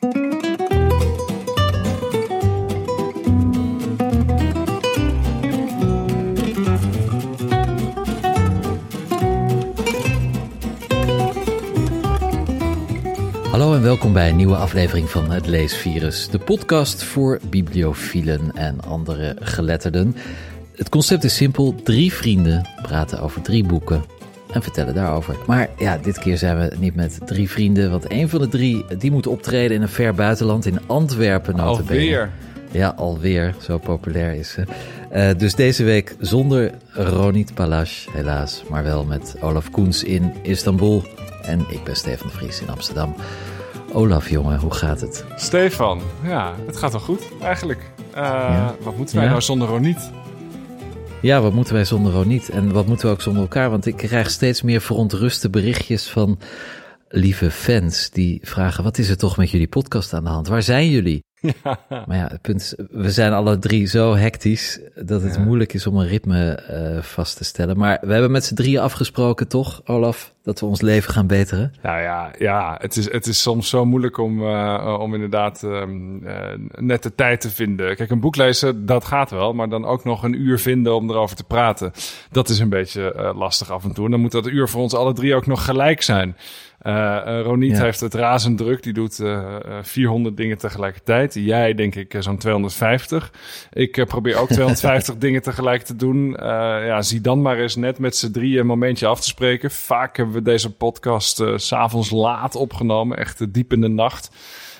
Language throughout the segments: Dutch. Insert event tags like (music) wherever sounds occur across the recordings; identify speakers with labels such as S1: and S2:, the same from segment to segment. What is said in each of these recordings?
S1: Hallo en welkom bij een nieuwe aflevering van Het Leesvirus, de podcast voor bibliofielen en andere geletterden. Het concept is simpel: drie vrienden praten over drie boeken en vertellen daarover. Maar ja, dit keer zijn we niet met drie vrienden, want een van de drie die moet optreden in een ver buitenland, in Antwerpen.
S2: Alweer.
S1: Ja, alweer. Zo populair is ze. Eh, dus deze week zonder Ronit Palash, helaas. Maar wel met Olaf Koens in Istanbul. En ik ben Stefan de Vries in Amsterdam. Olaf, jongen, hoe gaat het?
S2: Stefan, ja, het gaat wel goed eigenlijk. Eh,
S1: Ja.
S2: Wat moeten wij
S1: Ja.
S2: nou zonder Roniet?
S1: Ja, wat moeten wij zonder Ronit? En wat moeten we ook zonder elkaar? Want ik krijg steeds meer verontruste berichtjes van lieve fans die vragen: wat is er toch met jullie podcast aan de hand? Waar zijn jullie? Maar ja, het punt is, we zijn alle drie zo hectisch dat het moeilijk is om een ritme eh, vast te stellen. Maar we hebben met z'n drieën afgesproken, toch, Olaf, dat we ons leven gaan beteren?
S2: Nou ja, ja het, is, het is soms zo moeilijk om, eh, om inderdaad ehm, eh, net de tijd te vinden. Kijk, een boek lezen, dat gaat wel. Maar dan ook nog een uur vinden om erover te praten. Dat is een beetje eh, lastig af en toe. En dan moet dat uur voor ons alle drie ook nog gelijk zijn. Roniet
S1: Ja.
S2: heeft het razend druk. Die doet eh, eh, 400 dingen tegelijkertijd. Jij, denk ik, zo'n 250. Ik probeer ook (laughs) 250 dingen tegelijk te doen. Ja, zie dan maar eens net met z'n drieën een momentje af te spreken. Vaak hebben we deze podcast eh, s s'avonds laat opgenomen. Echt eh, diep in de nacht.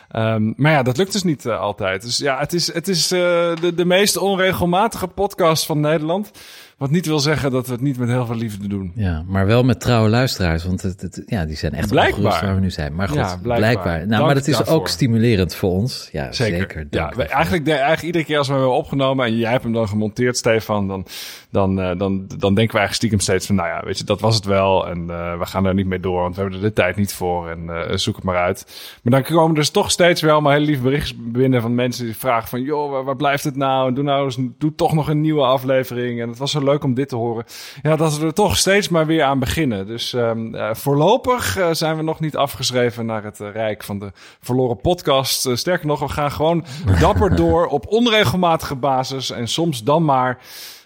S2: Ehm, maar ja, dat lukt dus niet eh, altijd. Dus ja, het is, het is eh, de, de meest onregelmatige podcast van Nederland. Wat niet wil zeggen dat we het niet met heel veel liefde doen.
S1: Ja, maar wel met trouwe luisteraars, want het, het- ja, die zijn echt
S2: Blijkbaar.
S1: waar we nu zijn. Maar goed,
S2: Ja, blijkbaar.
S1: blijkbaar. Nou,
S2: Dank
S1: maar dat is
S2: daarvoor.
S1: ook stimulerend voor ons. Ja, zeker.
S2: ja, we- eigenlijk, de, eigenlijk iedere keer als we hem hebben opgenomen en jij hebt hem dan gemonteerd, Stefan, dan, dan, eh, dan, dan denken we eigenlijk stiekem steeds van, nou ja, weet je, dat was het wel en eh, we gaan er niet mee door, want we hebben er de tijd niet voor en eh, zoek het maar uit. Maar dan komen er dus toch steeds wel maar hele lieve berichten binnen van mensen die vragen van, joh, waar, waar blijft het nou? Doe nou eens, doe toch nog een nieuwe aflevering en het was zo leuk om dit te horen. Ja, dat we er toch steeds maar weer aan beginnen. Dus ehm, eh, voorlopig eh, zijn we nog niet afgeschreven naar het eh, rijk van de verloren podcast. Sterker nog, we gaan gewoon (laughs) dapper door op onregelmatige basis. En soms dan maar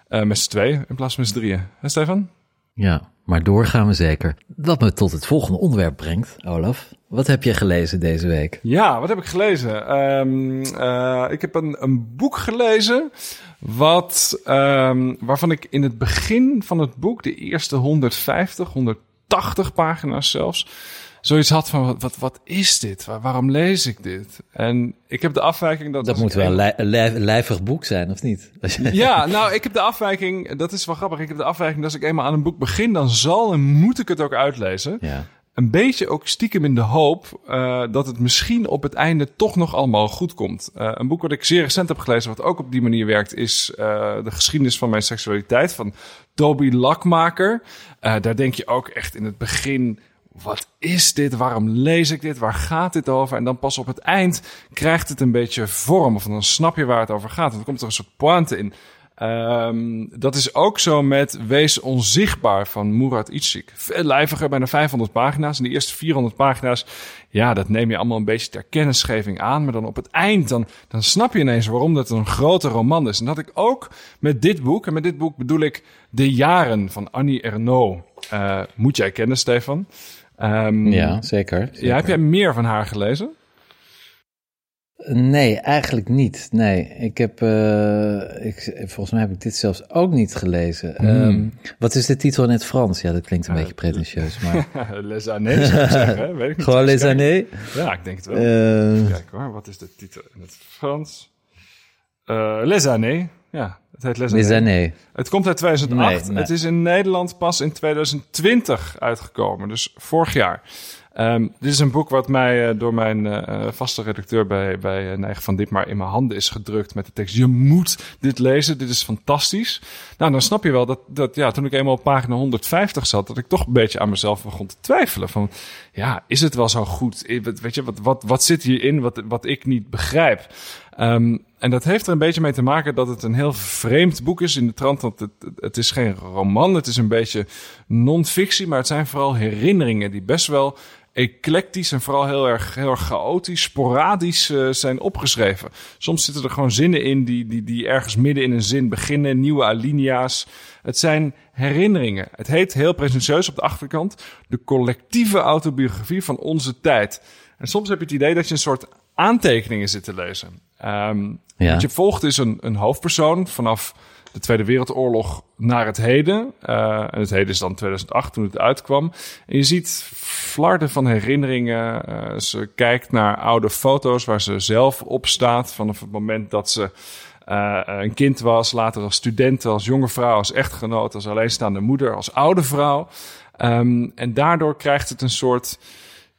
S2: met z'n tweeën in plaats van met z'n drieën. Hè, Stefan?
S1: Ja, maar door gaan we zeker. Wat me tot het volgende onderwerp brengt, Olaf. Wat heb je gelezen deze week?
S2: Ja, wat heb ik gelezen? Ehm, eh, ik heb een, een boek gelezen. Wat, ehm, waarvan ik in het begin van het boek, de eerste 150, 180 pagina's zelfs, zoiets had van: wat, wat, wat is dit? Waar- waarom lees ik dit? En ik heb de afwijking dat.
S1: Dat moet wel een lij- lijvig boek zijn, of niet? (laughs)
S2: Ja, nou, ik heb de afwijking, dat is wel grappig. Ik heb de afwijking dat als ik eenmaal aan een boek begin, dan zal en moet ik het ook uitlezen.
S1: ja.
S2: een beetje ook stiekem in de hoop eh, dat het misschien op het einde toch nog allemaal goed komt. Eh, een boek wat ik zeer recent heb gelezen, wat ook op die manier werkt, is eh, De geschiedenis van mijn seksualiteit van Toby Lakmaker. Daar denk je ook echt in het begin. Wat is dit? Waarom lees ik dit? Waar gaat dit over? En dan pas op het eind krijgt het een beetje vorm. Of dan snap je waar het over gaat. En dan komt er een soort pointe in. Ehm, dat is ook zo met Wees Onzichtbaar van Murat Itzig. Veel lijviger, bijna 500 pagina's. En die eerste 400 pagina's, ja, dat neem je allemaal een beetje ter kennisgeving aan. Maar dan op het eind, dan, dan snap je ineens waarom dat een grote roman is. En dat ik ook met dit boek, en met dit boek bedoel ik De Jaren van Annie Ernaux. Eh, moet jij kennen, Stefan? Ehm,
S1: ja, zeker.
S2: Ja, heb jij meer van haar gelezen?
S1: Nee, eigenlijk niet. Nee, ik heb, eh, ik, volgens mij heb ik dit zelfs ook niet gelezen. Ehm, wat is de titel in het Frans? Ja, dat klinkt een beetje pretentieus, (laughs) maar
S2: Les Années, zou ik zeggen. hè? Weet ik niet.
S1: gewoon les années.
S2: Ja, ik denk het wel.
S1: Eh,
S2: Kijk hoor, wat is de titel in het Frans? Eh Les Années. Ja, het heet Les
S1: les années.
S2: Het komt uit 2008.
S1: Nee, nee.
S2: Het is in Nederland pas in 2020 uitgekomen, dus vorig jaar. Um, dit is een boek wat mij uh, door mijn uh, vaste redacteur bij, bij uh, Nijg van Ditmar in mijn handen is gedrukt met de tekst. Je moet dit lezen, dit is fantastisch. Nou, dan snap je wel dat, dat ja, toen ik eenmaal op pagina 150 zat, dat ik toch een beetje aan mezelf begon te twijfelen. Van ja, is het wel zo goed? Weet je, wat, wat, wat zit hierin wat, wat ik niet begrijp? Um, en dat heeft er een beetje mee te maken dat het een heel vreemd boek is in de trant. Want het, is geen roman, het is een beetje non-fictie, maar het zijn vooral herinneringen die best wel eclectisch en vooral heel erg, heel erg chaotisch, sporadisch uh, zijn opgeschreven. Soms zitten er gewoon zinnen in die, die, die ergens midden in een zin beginnen, nieuwe alinea's. Het zijn herinneringen. Het heet heel presentieus op de achterkant de collectieve autobiografie van onze tijd. En soms heb je het idee dat je een soort aantekeningen zit te lezen. Um, ja. Je volgt is een, een hoofdpersoon vanaf de Tweede Wereldoorlog naar het heden. Uh, en het heden is dan 2008 toen het uitkwam. En je ziet flarden van herinneringen. Uh, ze kijkt naar oude foto's waar ze zelf op staat. Vanaf het moment dat ze uh, een kind was. Later als student, als jonge vrouw, als echtgenoot, als alleenstaande moeder, als oude vrouw. Um, en daardoor krijgt het een soort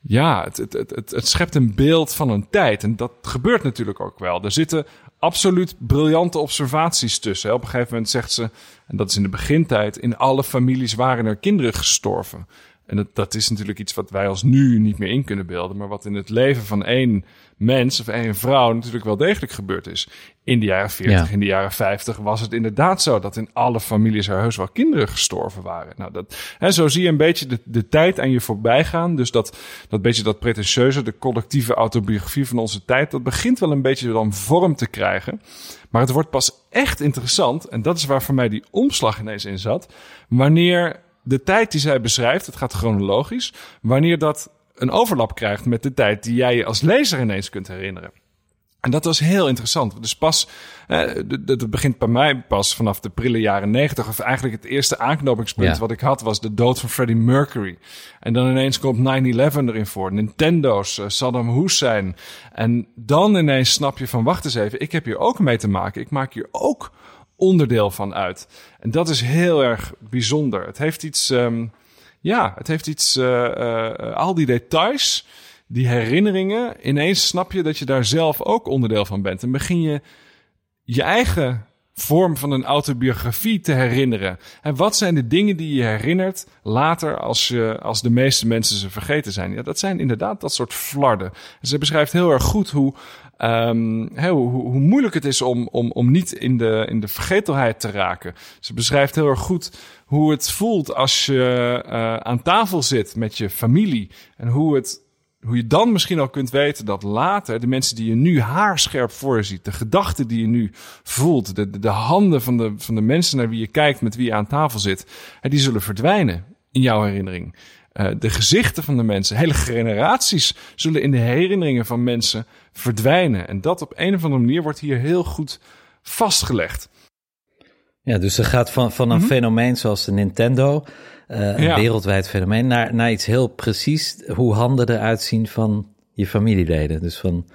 S2: ja, het, het, het, het, schept een beeld van een tijd. En dat gebeurt natuurlijk ook wel. Er zitten absoluut briljante observaties tussen. Op een gegeven moment zegt ze, en dat is in de begintijd, in alle families waren er kinderen gestorven. En dat, dat is natuurlijk iets wat wij als nu niet meer in kunnen beelden, maar wat in het leven van één mens of één vrouw natuurlijk wel degelijk gebeurd is. In de jaren 40, in de jaren 50 was het inderdaad zo dat in alle families er heus wel kinderen gestorven waren. Nou, dat, hè, zo zie je een beetje de, de tijd aan je voorbij gaan. Dus dat, dat beetje dat pretentieuze, de collectieve autobiografie van onze tijd, dat begint wel een beetje dan vorm te krijgen. Maar het wordt pas echt interessant, en dat is waar voor mij die omslag ineens in zat, wanneer de tijd die zij beschrijft, het gaat chronologisch, wanneer dat een overlap krijgt met de tijd die jij als lezer ineens kunt herinneren. En dat was heel interessant. Dus pas, eh, het begint bij mij pas vanaf de prille jaren negentig. Of eigenlijk het eerste aanknopingspunt wat ik had was de dood van Freddie Mercury. En dan ineens komt 9-11 erin voor. Nintendo's, uh, Saddam Hussein. En dan ineens snap je van, wacht eens even, ik heb hier ook mee te maken. Ik maak hier ook onderdeel van uit. En dat is heel erg bijzonder. Het heeft iets, um, ja, het heeft iets, uh, uh, al die details, die herinneringen. Ineens snap je dat je daar zelf ook onderdeel van bent. En begin je je eigen vorm van een autobiografie te herinneren. En wat zijn de dingen die je herinnert later als, je, als de meeste mensen ze vergeten zijn? Ja, dat zijn inderdaad dat soort flarden. ze beschrijft heel erg goed hoe Um, hoe, hoe, moeilijk het is om, om, om niet in de, in de vergetelheid te raken. Ze beschrijft heel erg goed hoe het voelt als je uh, aan tafel zit met je familie. En hoe, het, hoe je dan misschien al kunt weten dat later de mensen die je nu haarscherp voor je ziet, de gedachten die je nu voelt, de, de, de handen van de, van de mensen naar wie je kijkt, met wie je aan tafel zit, die zullen verdwijnen in jouw herinnering. Uh, de gezichten van de mensen, hele generaties zullen in de herinneringen van mensen verdwijnen. En dat op een of andere manier wordt hier heel goed vastgelegd.
S1: Ja, dus ze gaat van, van een mhm. fenomeen zoals de Nintendo, uh, een wereldwijd fenomeen, naar, naar iets heel precies, hoe handen eruit zien van je familieleden. Dus van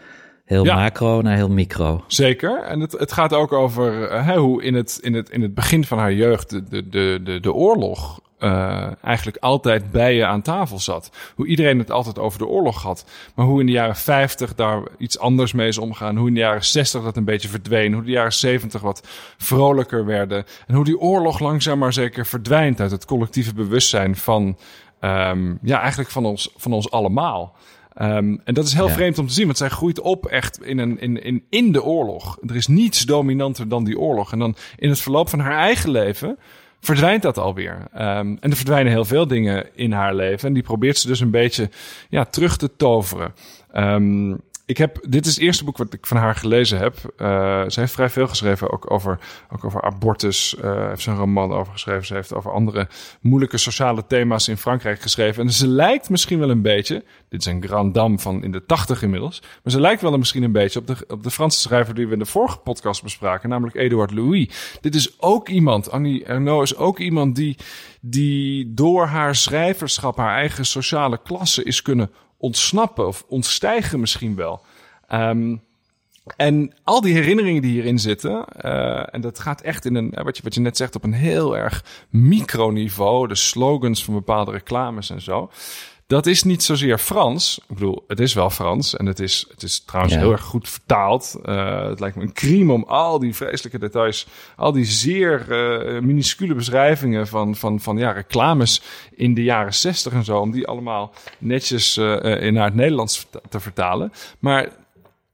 S1: heel macro naar heel micro.
S2: Zeker. En het, het gaat ook over uh, hoe in het, in, het, in het begin van haar jeugd de, de, de, de oorlog uh, eigenlijk altijd bij je aan tafel zat. Hoe iedereen het altijd over de oorlog had. Maar hoe in de jaren 50 daar iets anders mee is omgaan. Hoe in de jaren 60 dat een beetje verdween. Hoe de jaren 70 wat vrolijker werden. En hoe die oorlog langzaam maar zeker verdwijnt uit het collectieve bewustzijn van, um, ja, eigenlijk van ons, van ons allemaal. Um, en dat is heel vreemd om te zien, want zij groeit op echt in, een, in, in, in de oorlog. Er is niets dominanter dan die oorlog. En dan in het verloop van haar eigen leven verdwijnt dat alweer. Um, en er verdwijnen heel veel dingen in haar leven. En die probeert ze dus een beetje ja, terug te toveren. Um, ik heb, dit is het eerste boek wat ik van haar gelezen heb. Uh, ze heeft vrij veel geschreven, ook over, ook over abortus. Uh, heeft ze een roman over geschreven. Ze heeft over andere moeilijke sociale thema's in Frankrijk geschreven. En ze lijkt misschien wel een beetje, dit is een Grand Dame van in de tachtig inmiddels. Maar ze lijkt wel misschien een beetje op de, op de Franse schrijver die we in de vorige podcast bespraken, namelijk Edouard Louis. Dit is ook iemand, Annie Ernaux is ook iemand die, die door haar schrijverschap haar eigen sociale klasse is kunnen ontsnappen of ontstijgen misschien wel. Um, en al die herinneringen die hierin zitten, uh, en dat gaat echt in een, wat je, wat je net zegt, op een heel erg microniveau, de slogans van bepaalde reclames en zo. Dat is niet zozeer Frans. Ik bedoel, het is wel Frans en het is, het is trouwens
S1: Ja.
S2: heel erg goed vertaald. Eh, het lijkt me een crime om al die vreselijke details, al die zeer eh, minuscule beschrijvingen van, van, van ja, reclames in de jaren zestig en zo, om die allemaal netjes eh, in naar het Nederlands te vertalen. Maar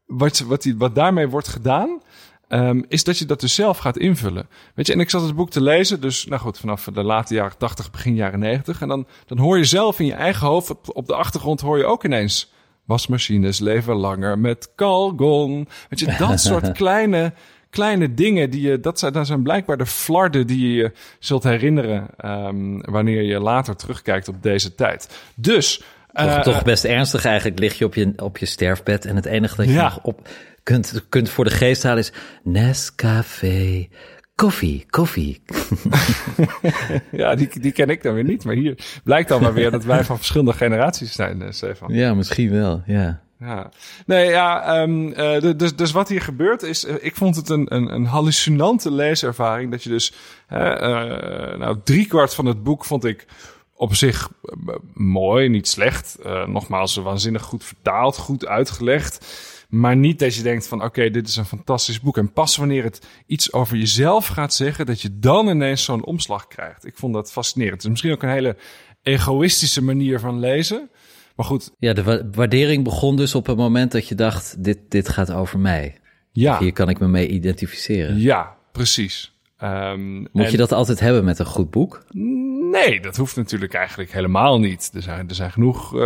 S2: wat, wat, die, wat daarmee wordt gedaan, ehm, is dat je dat dus zelf gaat invullen. Weet je, en ik zat het boek te lezen, dus nou goed, vanaf de late jaren 80, begin jaren 90. En dan, dan hoor je zelf in je eigen hoofd, op, op de achtergrond hoor je ook ineens... wasmachines leven langer met Calgon. Weet je, dat (laughs) soort kleine, kleine dingen, die je, dat, zijn, dat zijn blijkbaar de flarden die je je zult herinneren... ehm, wanneer je later terugkijkt op deze tijd. Dus...
S1: Toch,
S2: eh,
S1: toch best ernstig eigenlijk lig je op je, op je sterfbed en het enige dat je
S2: Ja.
S1: nog op kunt, kunt voor de geest halen is Nescafé, koffie, koffie. (laughs)
S2: Ja, die, die ken ik dan weer niet. Maar hier blijkt dan maar weer dat wij van verschillende generaties zijn, eh, Stefan.
S1: Ja, misschien wel, ja.
S2: Ja. Nee, ja, ehm, eh, dus, dus wat hier gebeurt is, eh, ik vond het een, een, een hallucinante leeservaring. Dat je dus, hè, nou, driekwart van het boek vond ik op zich mooi, niet slecht. Nogmaals, waanzinnig goed vertaald, goed uitgelegd. Maar niet dat je denkt van, oké, dit is een fantastisch boek. En pas wanneer het iets over jezelf gaat zeggen, dat je dan ineens zo'n omslag krijgt. Ik vond dat fascinerend. Het is misschien ook een hele egoïstische manier van lezen. Maar goed,
S1: Ja, de wa- waardering begon dus op het moment dat je dacht, dit, dit gaat over mij.
S2: ja.
S1: Hier kan ik me mee identificeren.
S2: Ja, precies. Ehm,
S1: Moet
S2: en-
S1: je dat altijd hebben met een goed boek?
S2: Nee, dat hoeft natuurlijk eigenlijk helemaal niet. Er zijn, er zijn genoeg eh,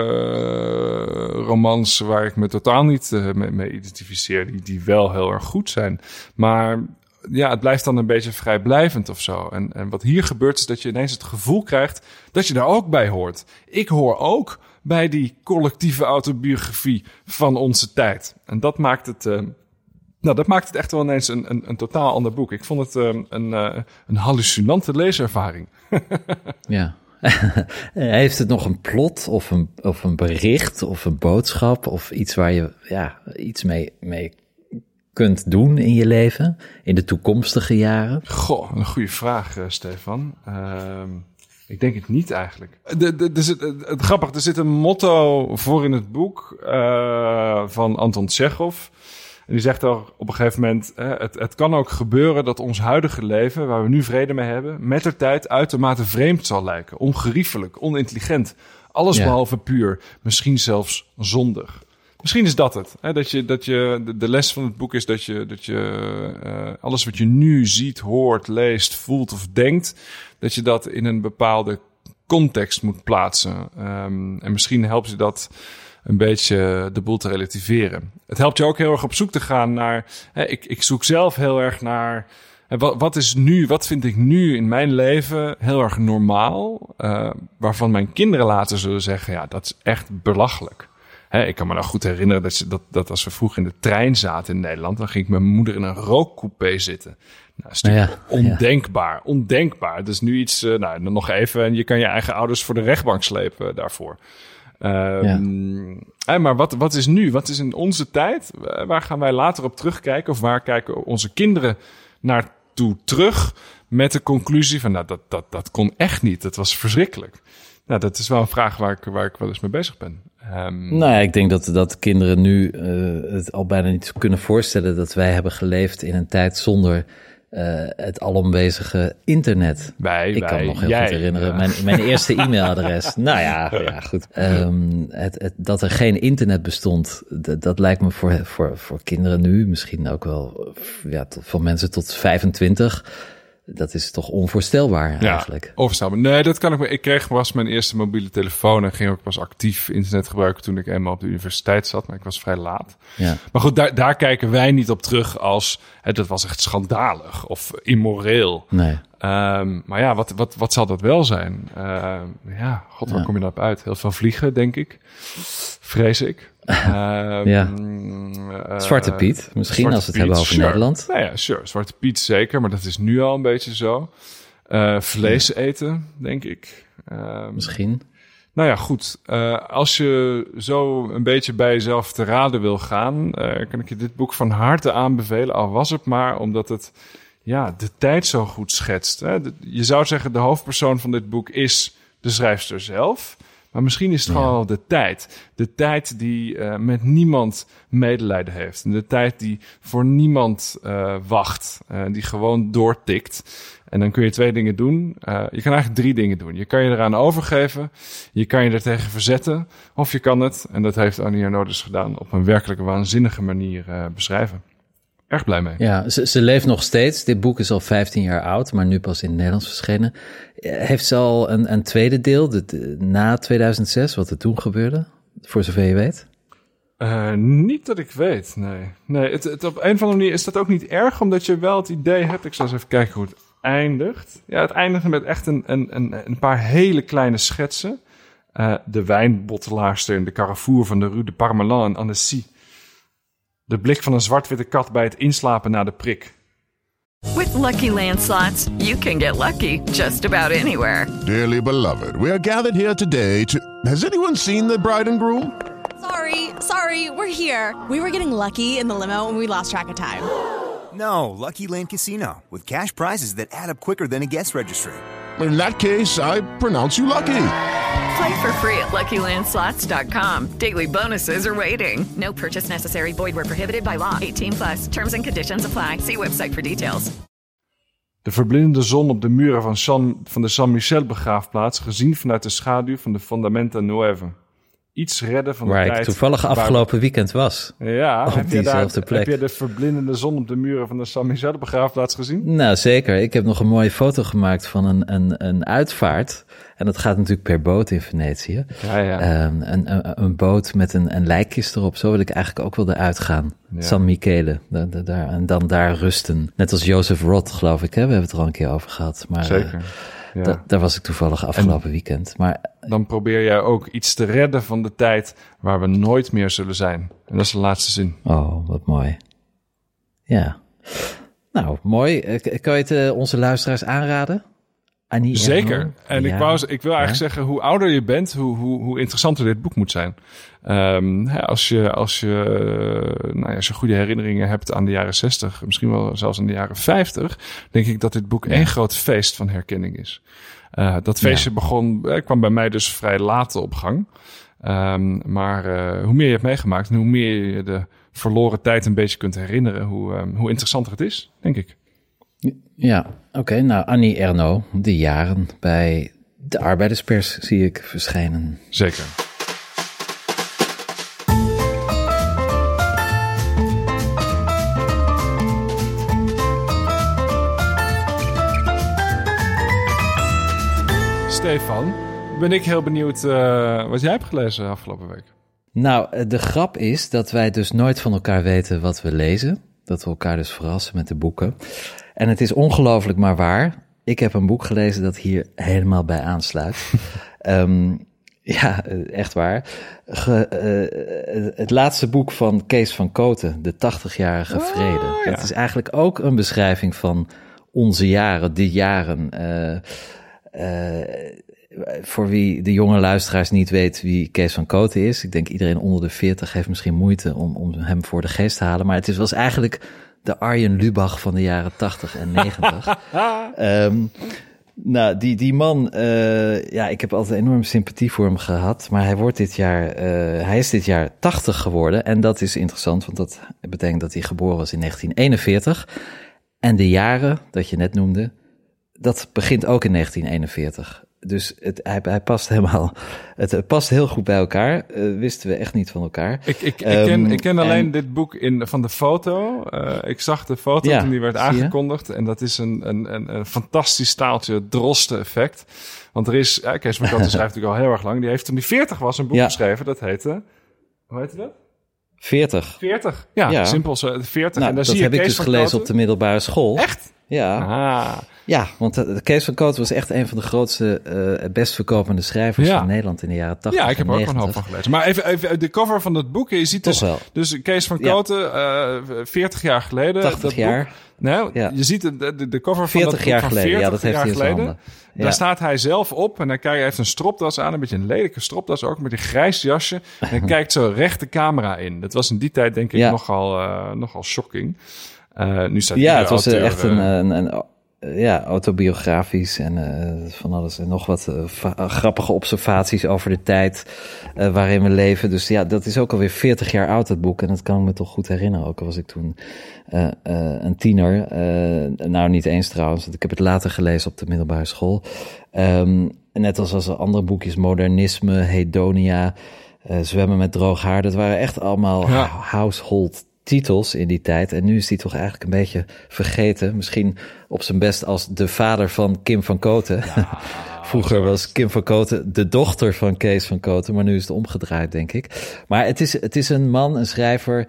S2: romans waar ik me totaal niet eh, mee, identificeer, die, die wel heel erg goed zijn. Maar ja, het blijft dan een beetje vrijblijvend of zo. En, en wat hier gebeurt is dat je ineens het gevoel krijgt dat je daar ook bij hoort. Ik hoor ook bij die collectieve autobiografie van onze tijd. En dat maakt het... eh, nou, dat maakt het echt wel ineens een, een, een totaal ander boek. Ik vond het eh, een, eh, een hallucinante leeservaring. (laughs)
S1: Ja. (laughs) Heeft het nog een plot of een, of een bericht of een boodschap of iets waar je ja, iets mee, mee kunt doen in je leven, in de toekomstige jaren?
S2: Goh, een goede vraag, eh, Stefan. Ehm, ik denk het niet eigenlijk. De, de, zit, het, het grappig, er zit een motto voor in het boek eh, van Anton Tchekhov. En die zegt er op een gegeven moment: eh, het, het kan ook gebeuren dat ons huidige leven, waar we nu vrede mee hebben, met de tijd uitermate vreemd zal lijken. Ongeriefelijk, onintelligent. Alles
S1: Ja.
S2: behalve puur, misschien zelfs zondig. Misschien is dat het. Hè? Dat je, dat je, de, de les van het boek is dat je, dat je eh, alles wat je nu ziet, hoort, leest, voelt of denkt, dat je dat in een bepaalde context moet plaatsen. Ehm, en misschien helpt je dat een beetje de boel te relativeren. Het helpt je ook heel erg op zoek te gaan naar. Hè, ik, ik zoek zelf heel erg naar. wat, wat is nu, wat vind ik nu in mijn leven heel erg normaal? eh, waarvan mijn kinderen later zullen zeggen: ja, dat is echt belachelijk. Hè, ik kan me nog goed herinneren dat, ze, dat, dat als we vroeger in de trein zaten in Nederland, dan ging ik met mijn moeder in een rookcoupé zitten. Nou, is natuurlijk
S1: Ja, ja.
S2: ondenkbaar, ondenkbaar. Dus nu iets, eh, nou, nog even, en je kan je eigen ouders voor de rechtbank slepen daarvoor. Ehm, hè, maar wat, wat is nu? Wat is in onze tijd? Wa- Waar gaan wij later op terugkijken? Of waar kijken onze kinderen naartoe terug? Met de conclusie van, nou, dat, dat, dat kon echt niet. Dat was verschrikkelijk. Nou, dat is wel een vraag waar ik, waar ik wel eens mee bezig ben. Ehm,
S1: Nou ja, ik denk dat, dat kinderen nu eh, het al bijna niet kunnen voorstellen dat wij hebben geleefd in een tijd zonder eh, het alomwezige internet.
S2: Wij,
S1: ik kan me nog heel
S2: jij,
S1: goed herinneren.
S2: ja.
S1: Mijn, mijn (laughs) eerste e-mailadres. nou ja, ja goed. Ehm, het, het, dat er geen internet bestond, dat, dat lijkt me voor, voor, voor kinderen nu, misschien ook wel ja, tot, voor mensen tot 25. Dat is toch onvoorstelbaar eigenlijk.
S2: Overstaan. Nee, dat kan ik me. Ik kreeg pas mijn eerste mobiele telefoon en ging ook pas actief internet gebruiken toen ik eenmaal op de universiteit zat. Maar ik was vrij laat.
S1: Ja.
S2: Maar goed, daar, daar kijken wij niet op terug als hè, dat was echt schandalig of immoreel.
S1: Nee.
S2: Ehm, maar ja, wat, wat, wat zal dat wel zijn? Ehm, ja, god, waar
S1: Ja.
S2: kom je daarop uit? Heel veel vliegen, denk ik. Vrees ik. (laughs) Ehm,
S1: Ja.
S2: eh,
S1: Zwarte Piet, misschien
S2: Zwarte
S1: als we het
S2: Piet,
S1: hebben over
S2: sure.
S1: Nederland.
S2: Nou ja, sure. Zwarte Piet zeker, maar dat is nu al een beetje zo. Eh, vlees eten, denk ik.
S1: Misschien.
S2: nou ja, goed. Eh, als je zo een beetje bij jezelf te raden wil gaan, kan ik je dit boek van harte aanbevelen. Al was het maar omdat het ja, de tijd zo goed schetst. Hè? Je zou zeggen, de hoofdpersoon van dit boek is de schrijfster zelf. Maar misschien is het gewoon wel de tijd. De tijd die uh, met niemand medelijden heeft. De tijd die voor niemand uh, wacht. Uh, die gewoon doortikt. En dan kun je twee dingen doen. je kan eigenlijk drie dingen doen. Je kan je eraan overgeven. Je kan je er tegen verzetten. Of je kan het, en dat heeft Annie Arnaud dus gedaan, op een werkelijk waanzinnige manier beschrijven erg blij mee.
S1: Ja, ze, ze leeft nog steeds. Dit boek is al 15 jaar oud, maar nu pas in het Nederlands verschenen. Heeft ze al een, een tweede deel, de, na 2006, wat er toen gebeurde? Voor zover je weet?
S2: Uh, niet dat ik weet, nee. Nee, het, het, op een of andere manier is dat ook niet erg, omdat je wel het idee hebt... Ik zal eens even kijken hoe het eindigt. Ja, het eindigt met echt een, een, een, een paar hele kleine schetsen. Uh, de wijnbottelaarster in de Carrefour van de Rue de Parmelan en Annecy De blik van een zwart-witte kat bij het inslapen na de prik.
S3: With lucky landslots, you can get lucky just about anywhere.
S4: Dearly beloved, we are gathered here today to. Has anyone seen the bride and groom?
S5: Sorry, sorry, we're here. We were getting lucky in the limo and we lost track of time.
S6: No, Lucky Land Casino, with cash prizes that add up quicker than a guest registry.
S4: In that case, I pronounce you lucky.
S3: Play for free at LuckyLandSlots.com. Daily bonuses are waiting. No purchase necessary. Void were prohibited by law. 18 plus. Terms and conditions apply. See website for details.
S2: De verblindende zon op de muren van, San, van de San Michel begraafplaats, gezien vanuit de schaduw van de Fondamenta Nueve. Iets redden van de
S1: Waar
S2: tijd.
S1: ik toevallig afgelopen weekend was.
S2: Ja,
S1: Op
S2: heb je, daar,
S1: diezelfde plek.
S2: heb je de verblindende zon op de muren van de San Michel begraafplaats gezien?
S1: Nou, zeker. Ik heb nog een mooie foto gemaakt van een, een, een uitvaart. En dat gaat natuurlijk per boot in Venetië.
S2: Ja, ja.
S1: Ehm, een, een, een boot met een, een lijkkist erop. Zo wil ik eigenlijk ook wilde uitgaan. San Michele. Da- da- daar, en dan daar rusten. Net als Joseph Roth, geloof ik. Hè? We hebben het er al een keer over gehad. Maar, eh,
S2: Zeker. Ja.
S1: da- daar was ik toevallig afgelopen weekend. Maar
S2: Dan probeer jij ook iets te redden van de tijd waar we nooit meer zullen zijn. En dat is de laatste zin.
S1: Oh, wat mooi. Ja. Nou, mooi. Eh, Kan je het eh, onze luisteraars aanraden? Annie
S2: Zeker. En ik, wou, ik wil eigenlijk
S1: Ja.
S2: zeggen, hoe ouder je bent, hoe, hoe, hoe interessanter dit boek moet zijn. Ehm, hè, als, je, als, je, eh, nou ja, als je goede herinneringen hebt aan de jaren 60, misschien wel zelfs aan de jaren 50, denk ik dat dit boek één groot feest van herkenning is. Eh, dat feestje begon, eh, kwam bij mij dus vrij laat op gang. Ehm, maar hoe meer je hebt meegemaakt en hoe meer je de verloren tijd een beetje kunt herinneren, hoe, ehm, hoe interessanter het is, denk ik.
S1: Ja, oké. nou, Annie Ernaux, de jaren bij de arbeiderspers zie ik verschijnen.
S2: Zeker. Stefan, ben ik heel benieuwd eh, wat jij hebt gelezen afgelopen week.
S1: Nou, eh, de grap is dat wij dus nooit van elkaar weten wat we lezen. Dat we elkaar dus verrassen met de boeken. En het is ongelooflijk maar waar. Ik heb een boek gelezen dat hier helemaal bij aansluit. (laughs) Ehm, ja, eh, echt waar. Ge- eh, het laatste boek van Kees van Koten, De 80-jarige vrede.
S2: ja.
S1: Dat is eigenlijk ook een beschrijving van onze jaren, de jaren. eh, eh, voor wie de jonge luisteraars niet weet wie Kees van Koten is. Ik denk iedereen onder de 40 heeft misschien moeite om, om hem voor de geest te halen. Maar het is, was eigenlijk de Arjen Lubach van de jaren 80 en 90. (laughs) Ehm, nou, die, die man, eh, ja, ik heb altijd enorm sympathie voor hem gehad. Maar hij wordt dit jaar, eh, hij is dit jaar 80 geworden. En dat is interessant, want dat betekent dat hij geboren was in 1941. En de jaren dat je net noemde, dat begint ook in 1941. Dus het, hij, hij past helemaal, het, past heel goed bij elkaar. Eh, wisten we echt niet van elkaar.
S2: Ik, ik, ik,
S1: Ehm,
S2: ken, ik ken alleen
S1: en-
S2: dit boek in, van de foto. Eh, ik zag de foto
S1: Ja,
S2: toen die werd aangekondigd. En dat is een, een, een, een fantastisch staaltje drosten effect. Want er is, ja, Kees Kotten (laughs) schrijft natuurlijk al heel erg lang. Die heeft toen hij 40 was een boek
S1: Ja.
S2: geschreven. Dat heette, hoe heette dat?
S1: 40.
S2: 40. Ja,
S1: Ja.
S2: simpel zo, 40.
S1: Nou,
S2: en daar
S1: dat
S2: zie
S1: heb
S2: je
S1: ik dus gelezen op de middelbare school.
S2: Echt?
S1: Ja,
S2: Ah,
S1: ja want eh, Kees van Koten was echt een van de grootste, eh best verkopende schrijvers
S2: Ja.
S1: van Nederland in de jaren 80
S2: ja, ik heb er ook een
S1: 90.
S2: hoop van gelezen. Maar even, even de cover van dat boek. Je ziet
S1: Toch
S2: dus,
S1: wel.
S2: dus Kees van
S1: Ja.
S2: Koten, eh 40 jaar geleden.
S1: 80
S2: dat
S1: jaar.
S2: Boek. Nou,
S1: Ja.
S2: je ziet de, de, de cover van
S1: 40
S2: dat boek
S1: jaar
S2: van
S1: geleden.
S2: 40
S1: Ja, dat heeft
S2: jaar
S1: hij
S2: geleden. Daar
S1: Ja.
S2: staat hij zelf op en dan kijkt, hij heeft een stropdas aan, een beetje een lelijke stropdas ook, met een grijs jasje. En (laughs) hij kijkt zo recht de camera in. Dat was in die tijd denk ik
S1: Ja.
S2: nogal, eh, nogal shocking. Eh, nu staat
S1: Ja, het was eh,
S2: auteur,
S1: echt een,
S2: eh,
S1: een, een ja, autobiografisch en van alles en nog wat grappige observaties over de tijd waarin we leven. Dus ja, dat is ook alweer 40 jaar oud, dat boek. En dat kan ik me toch goed herinneren. Ook al was ik toen een tiener. Nou, niet eens trouwens, want ik heb het later gelezen op de middelbare school. Ehm, net als als andere boekjes, Modernisme, Hedonia, Zwemmen met droog haar. Dat waren echt allemaal
S2: Ja.
S1: household titels in die tijd. En nu is die toch eigenlijk een beetje vergeten. Misschien op zijn best als de vader van Kim van Koten. (laughs) Vroeger was Kim van Koten de dochter van Kees van Koten, maar nu is het omgedraaid, denk ik. Maar het is, het is een man, een schrijver.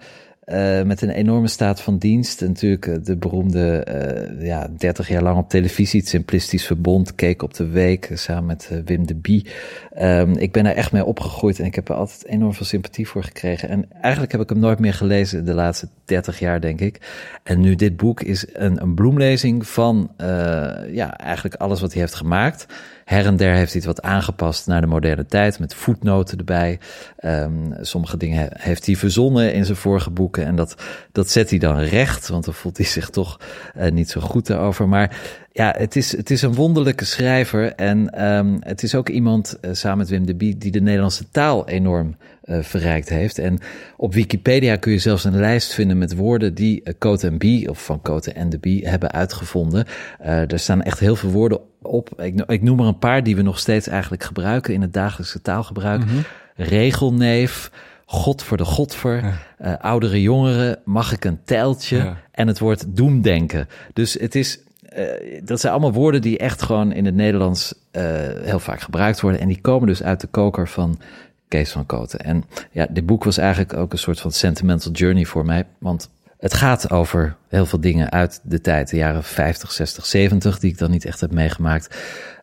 S1: Eh, met een enorme staat van dienst. En natuurlijk eh, de beroemde, eh, ja, 30 jaar lang op televisie, het Simplistisch Verbond, keek op de week samen met Wim de Bie. Ehm, ik ben er echt mee opgegroeid en ik heb er altijd enorm veel sympathie voor gekregen. En eigenlijk heb ik hem nooit meer gelezen de laatste 30 jaar, denk ik. En nu dit boek is een, een bloemlezing van, ja, eigenlijk alles wat hij heeft gemaakt. Her en der heeft hij het wat aangepast naar de moderne tijd, met voetnoten erbij. Ehm, sommige dingen he- heeft hij verzonnen in zijn vorige boeken en dat, dat zet hij dan recht, want dan voelt hij zich toch eh, niet zo goed daarover. Maar ja, het is, het is een wonderlijke schrijver en ehm, het is ook iemand, eh, samen met Wim de Bie, die de Nederlandse taal enorm eh, verrijkt heeft. En op Wikipedia kun je zelfs een lijst vinden met woorden die uh, Cote en Bie, of van Cote en de Bie, hebben uitgevonden. Uh, er staan echt heel veel woorden op. Ik, ik noem er een paar die we nog steeds eigenlijk gebruiken in het dagelijkse taalgebruik. Regelneef, God voor de Godver, eh, oudere jongeren, mag ik een tijltje
S2: Ja.
S1: en het woord doemdenken. Dus het is, eh, dat zijn allemaal woorden die echt gewoon in het Nederlands eh, heel vaak gebruikt worden. En die komen dus uit de koker van Kees van Koten. En ja, dit boek was eigenlijk ook een soort van sentimental journey voor mij. Want het gaat over heel veel dingen uit de tijd, de jaren 50, 60, 70, die ik dan niet echt heb meegemaakt.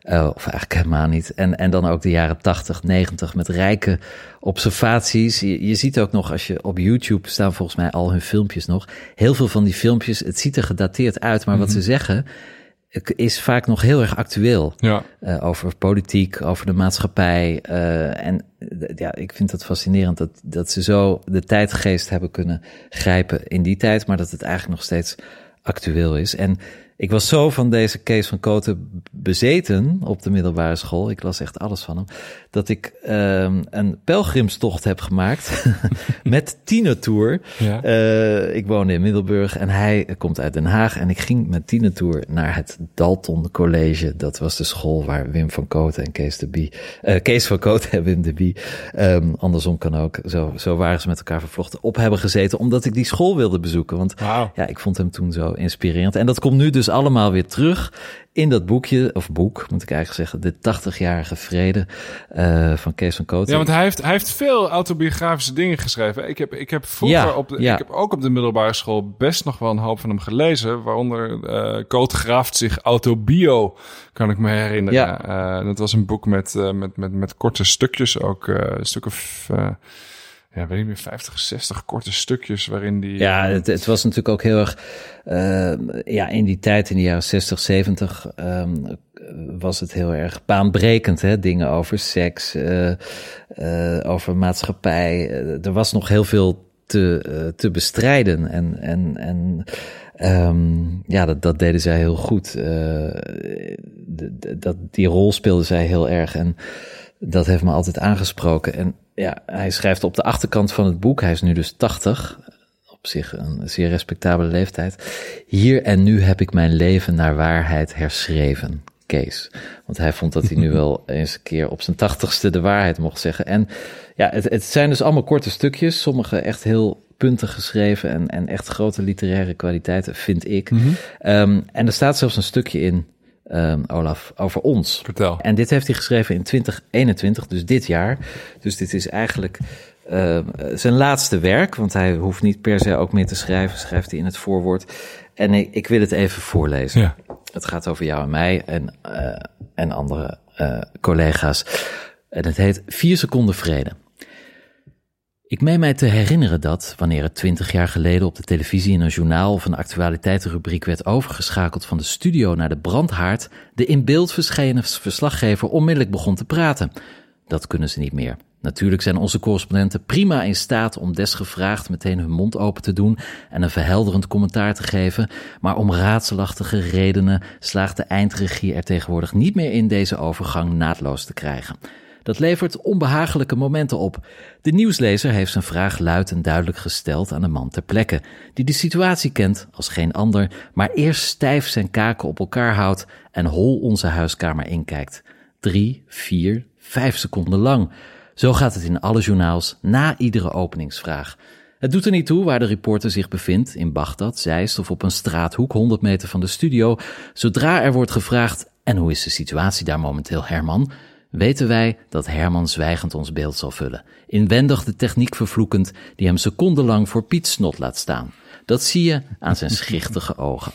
S1: Uh, of eigenlijk helemaal niet. En, en dan ook de jaren 80, 90 met rijke observaties. Je, je ziet ook nog, als je op YouTube staan volgens mij al hun filmpjes nog. Heel veel van die filmpjes, het ziet er gedateerd uit, maar wat ze zeggen is vaak nog heel erg actueel.
S2: Ja.
S1: Uh, over politiek, over de maatschappij. Uh, en ja, ik vind het fascinerend dat, dat ze zo de tijdgeest hebben kunnen grijpen in die tijd, maar dat het eigenlijk nog steeds actueel is. En ik was zo van deze Kees van Koten bezeten op de middelbare school. Ik las echt alles van hem. Dat ik um, een pelgrimstocht heb gemaakt (laughs) met Tienertour.
S2: Ja.
S1: Uh, ik woonde in Middelburg en hij komt uit Den Haag. En ik ging met Tienertour naar het Dalton College. Dat was de school waar Wim van Koten en Kees de Bie... Uh, Kees van Koten en Wim de Bie, um, andersom kan ook. Zo, zo waren ze met elkaar vervlochten op hebben gezeten. Omdat ik die school wilde bezoeken. Want
S2: wow.
S1: ja, ik vond hem toen zo inspirerend. En dat komt nu dus allemaal weer terug in dat boekje, of boek moet ik eigenlijk zeggen, de 80-jarige vrede uh, van Kees van Koten.
S2: Ja, want hij heeft, hij heeft veel autobiografische dingen geschreven. Ik heb, ik heb vroeger
S1: Ja,
S2: op de,
S1: ja.
S2: ik heb ook op de middelbare school best nog wel een hoop van hem gelezen. Waaronder uh, Koot graaft zich autobio, kan ik me herinneren.
S1: Ja.
S2: Uh, dat was een boek met, uh, met, met, met korte stukjes, ook een stuk of... Ja, weet niet meer, 50, 60 korte stukjes waarin die...
S1: Ja, het, het was natuurlijk ook heel erg... Uh, ja, in die tijd, in de jaren 60, 70... Um, was het heel erg baanbrekend, hè? Dingen over seks, uh, uh, over maatschappij. er was nog heel veel te, te bestrijden. En, en, en um, ja, dat, dat deden zij heel goed. dat, die rol speelde zij heel erg. En dat heeft me altijd aangesproken. En ja, hij schrijft op de achterkant van het boek, hij is nu dus 80, op zich een zeer respectabele leeftijd. Hier en nu heb ik mijn leven naar waarheid herschreven. Kees. Want hij vond dat hij nu (laughs) wel eens een keer op zijn tachtigste de waarheid mocht zeggen. En ja, het, het zijn dus allemaal korte stukjes, sommige echt heel puntig geschreven en, en echt grote literaire kwaliteiten, vind ik.
S2: Mhm.
S1: Mm -hmm. um, en er staat zelfs een stukje in, um, Olaf, over ons.
S2: Vertel.
S1: En dit heeft hij geschreven in 2021, dus dit jaar. Dus dit is eigenlijk uh, zijn laatste werk, want hij hoeft niet per se ook meer te schrijven, schrijft hij in het voorwoord. En ik, ik wil het even voorlezen.
S2: Ja.
S1: Het gaat over jou en mij en, uh, en andere uh, collega's. En het heet Vier seconden vrede. Ik meen mij te herinneren dat, wanneer het twintig jaar geleden op de televisie in een journaal of een actualiteitenrubriek werd overgeschakeld van de studio naar de brandhaard, de in beeld verschenen verslaggever onmiddellijk begon te praten. Dat kunnen ze niet meer. Natuurlijk zijn onze correspondenten prima in staat om desgevraagd meteen hun mond open te doen en een verhelderend commentaar te geven, maar om raadselachtige redenen slaagt de eindregie er tegenwoordig niet meer in deze overgang naadloos te krijgen. Dat levert onbehagelijke momenten op. De nieuwslezer heeft zijn vraag luid en duidelijk gesteld aan een man ter plekke, die de situatie kent als geen ander, maar eerst stijf zijn kaken op elkaar houdt en hol onze huiskamer inkijkt. Drie, vier, vijf seconden lang. Zo gaat het in alle journaals na iedere openingsvraag. Het doet er niet toe waar de reporter zich bevindt, in Bagdad, Zeist of op een straathoek 100 meter van de studio. Zodra er wordt gevraagd: en hoe is de situatie daar momenteel, Herman? Weten wij dat Herman zwijgend ons beeld zal vullen, inwendig de techniek vervloekend die hem secondenlang voor Piet Snot laat staan. Dat zie je aan zijn (laughs) schichtige ogen.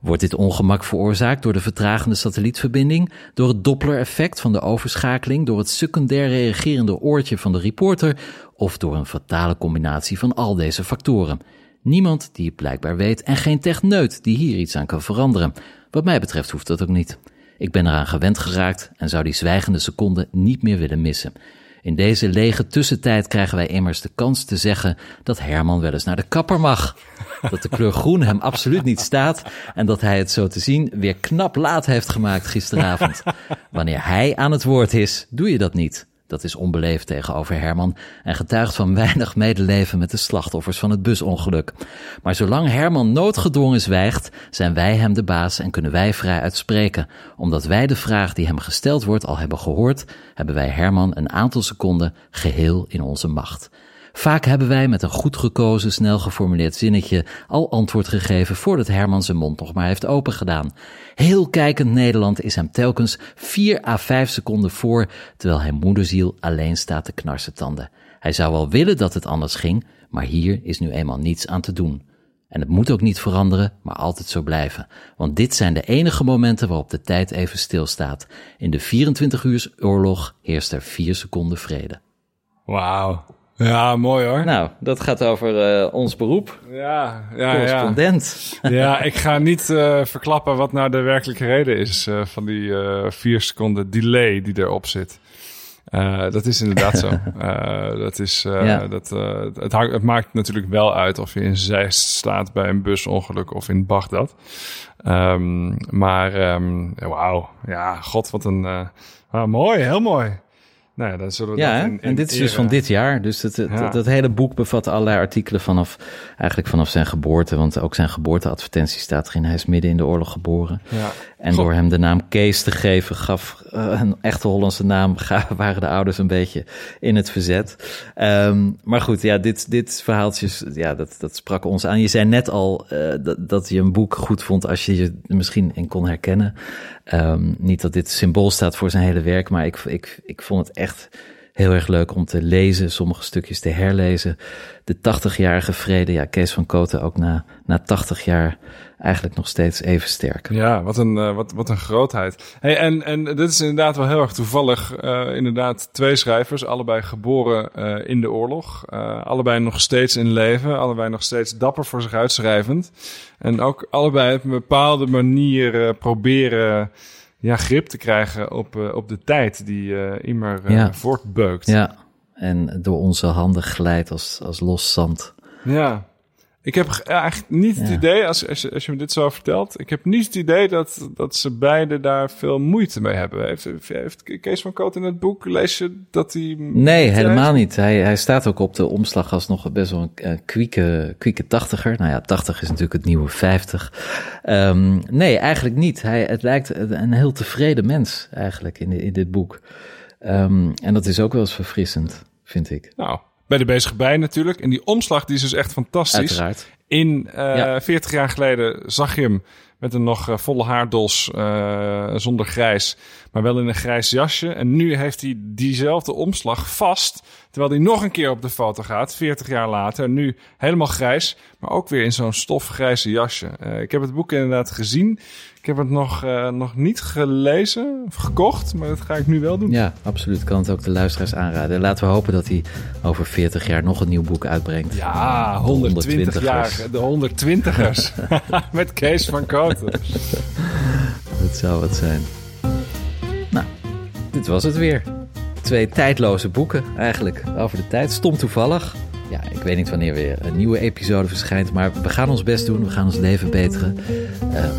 S1: Wordt dit ongemak veroorzaakt door de vertragende satellietverbinding, door het Doppler-effect van de overschakeling, door het secundair reagerende oortje van de reporter of door een fatale combinatie van al deze factoren? Niemand die het blijkbaar weet en geen techneut die hier iets aan kan veranderen. Wat mij betreft hoeft dat ook niet. Ik ben eraan gewend geraakt en zou die zwijgende seconde niet meer willen missen. In deze lege tussentijd krijgen wij immers de kans te zeggen dat Herman wel eens naar de kapper mag. Dat de kleur groen hem absoluut niet staat en dat hij het zo te zien weer knap laat heeft gemaakt gisteravond. Wanneer hij aan het woord is, doe je dat niet. Dat is onbeleefd tegenover Herman en getuigt van weinig medeleven met de slachtoffers van het busongeluk. Maar zolang Herman noodgedwongen zwijgt, zijn wij hem de baas en kunnen wij vrij uitspreken. Omdat wij de vraag die hem gesteld wordt al hebben gehoord, hebben wij Herman een aantal seconden geheel in onze macht. Vaak hebben wij met een goed gekozen, snel geformuleerd zinnetje al antwoord gegeven voordat Herman zijn mond nog maar heeft opengedaan. Heel kijkend Nederland is hem telkens 4 à 5 seconden voor, terwijl hij moederziel alleen staat te knarsen tanden. Hij zou wel willen dat het anders ging, maar hier is nu eenmaal niets aan te doen. En het moet ook niet veranderen, maar altijd zo blijven. Want dit zijn de enige momenten waarop de tijd even stilstaat. In de 24 uur oorlog heerst er 4 seconden vrede.
S2: Wauw. Ja, mooi hoor.
S1: Nou, dat gaat over uh, ons beroep.
S2: Ja, ja,
S1: Correspondent.
S2: Ja. (laughs) ja, ik ga niet uh, verklappen wat nou de werkelijke reden is uh, van die vier seconden delay die erop zit. dat is inderdaad zo. (laughs) dat is, ja. dat, het, hangt, het maakt natuurlijk wel uit of je in Zeist staat bij een busongeluk of in Bagdad. Um, maar um, wauw, ja, god, wat een... Ah, mooi, heel mooi. Nou ja, dan zullen we
S1: ja,
S2: dat in, in
S1: en dit is dus van dit jaar. Dus het, het, ja. dat hele boek bevat allerlei artikelen vanaf, eigenlijk vanaf zijn geboorte. Want ook zijn geboorteadvertentie staat erin. Hij is midden in de oorlog geboren.
S2: Ja.
S1: En door hem de naam Kees te geven, gaf uh, een echte Hollandse naam, (laughs) waren de ouders een beetje in het verzet. Um, maar goed, ja, dit, dit verhaaltjes, ja, dat, dat sprak ons aan. Je zei net al uh, dat, dat je een boek goed vond als je je misschien in kon herkennen. Um, niet dat dit symbool staat voor zijn hele werk, maar ik, ik, ik vond het echt heel erg leuk om te lezen, sommige stukjes te herlezen. De 80-jarige vrede, ja, Kees van Koten ook na, na 80 jaar eigenlijk nog steeds even sterk.
S2: Ja, wat een, uh, wat, wat een grootheid. Hey, en, en dit is inderdaad wel heel erg toevallig. Uh, inderdaad, twee schrijvers, allebei geboren uh, in de oorlog. allebei nog steeds in leven, allebei nog steeds dapper voor zich uitschrijvend. En ook allebei op een bepaalde manier proberen ja, grip te krijgen op, uh, op de tijd die uh, immer uh, ja. voortbeukt.
S1: Ja, en door onze handen glijdt als, als los zand.
S2: Ja, ik heb eigenlijk niet het ja. idee, als, als, je, als je me dit zo vertelt, ik heb niet het idee dat, dat ze beiden daar veel moeite mee hebben. Heeft, heeft Kees van Koot in het boek, lees je dat hij...
S1: Nee, helemaal niet. Hij, hij staat ook op de omslag als nog best wel een, een kwieke, kwieke tachtiger. Nou ja, 80 is natuurlijk het nieuwe 50. Um, nee, eigenlijk niet. Hij, het lijkt een heel tevreden mens eigenlijk in, in dit boek. Um, en dat is ook wel eens verfrissend, vind ik.
S2: Nou, bij de bezige bij natuurlijk. En die omslag die is dus echt fantastisch.
S1: Uiteraard.
S2: In uh, ja. 40 jaar geleden zag je hem met een nog uh, volle haardos uh, zonder grijs, maar wel in een grijs jasje. En nu heeft hij diezelfde omslag vast, terwijl hij nog een keer op de foto gaat, 40 jaar later. Nu helemaal grijs, maar ook weer in zo'n stofgrijze jasje. ik heb het boek inderdaad gezien. Ik heb het nog, uh, nog niet gelezen of gekocht, maar dat ga ik nu wel doen.
S1: Ja, absoluut. Ik kan het ook de luisteraars aanraden. Laten we hopen dat hij over 40 jaar nog een nieuw boek uitbrengt.
S2: Ja, 120 jaar. De 120ers. (laughs) (laughs) Met Kees van Koten. (laughs)
S1: dat zou wat zijn. Nou, dit was het weer. twee tijdloze boeken eigenlijk over de tijd. Stom toevallig. Ja, ik weet niet wanneer weer een nieuwe episode verschijnt, maar we gaan ons best doen. We gaan ons leven beteren. Ehm,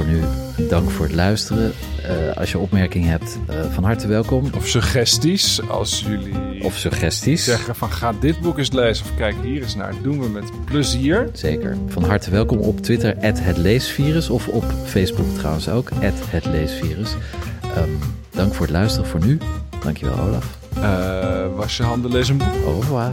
S1: voor nu, dank voor het luisteren. Eh, als je opmerkingen hebt, uh, van harte welkom.
S2: Of suggesties, als jullie
S1: Of suggesties.
S2: zeggen van ga dit boek eens lezen of kijk hier eens naar. Doen we met plezier.
S1: Zeker. Van harte welkom op Twitter, het leesvirus. Of op Facebook trouwens ook, het leesvirus. Ehm, dank voor het luisteren voor nu. Dankjewel Olaf.
S2: Uh, was je handen, lees een boek.
S1: Au revoir.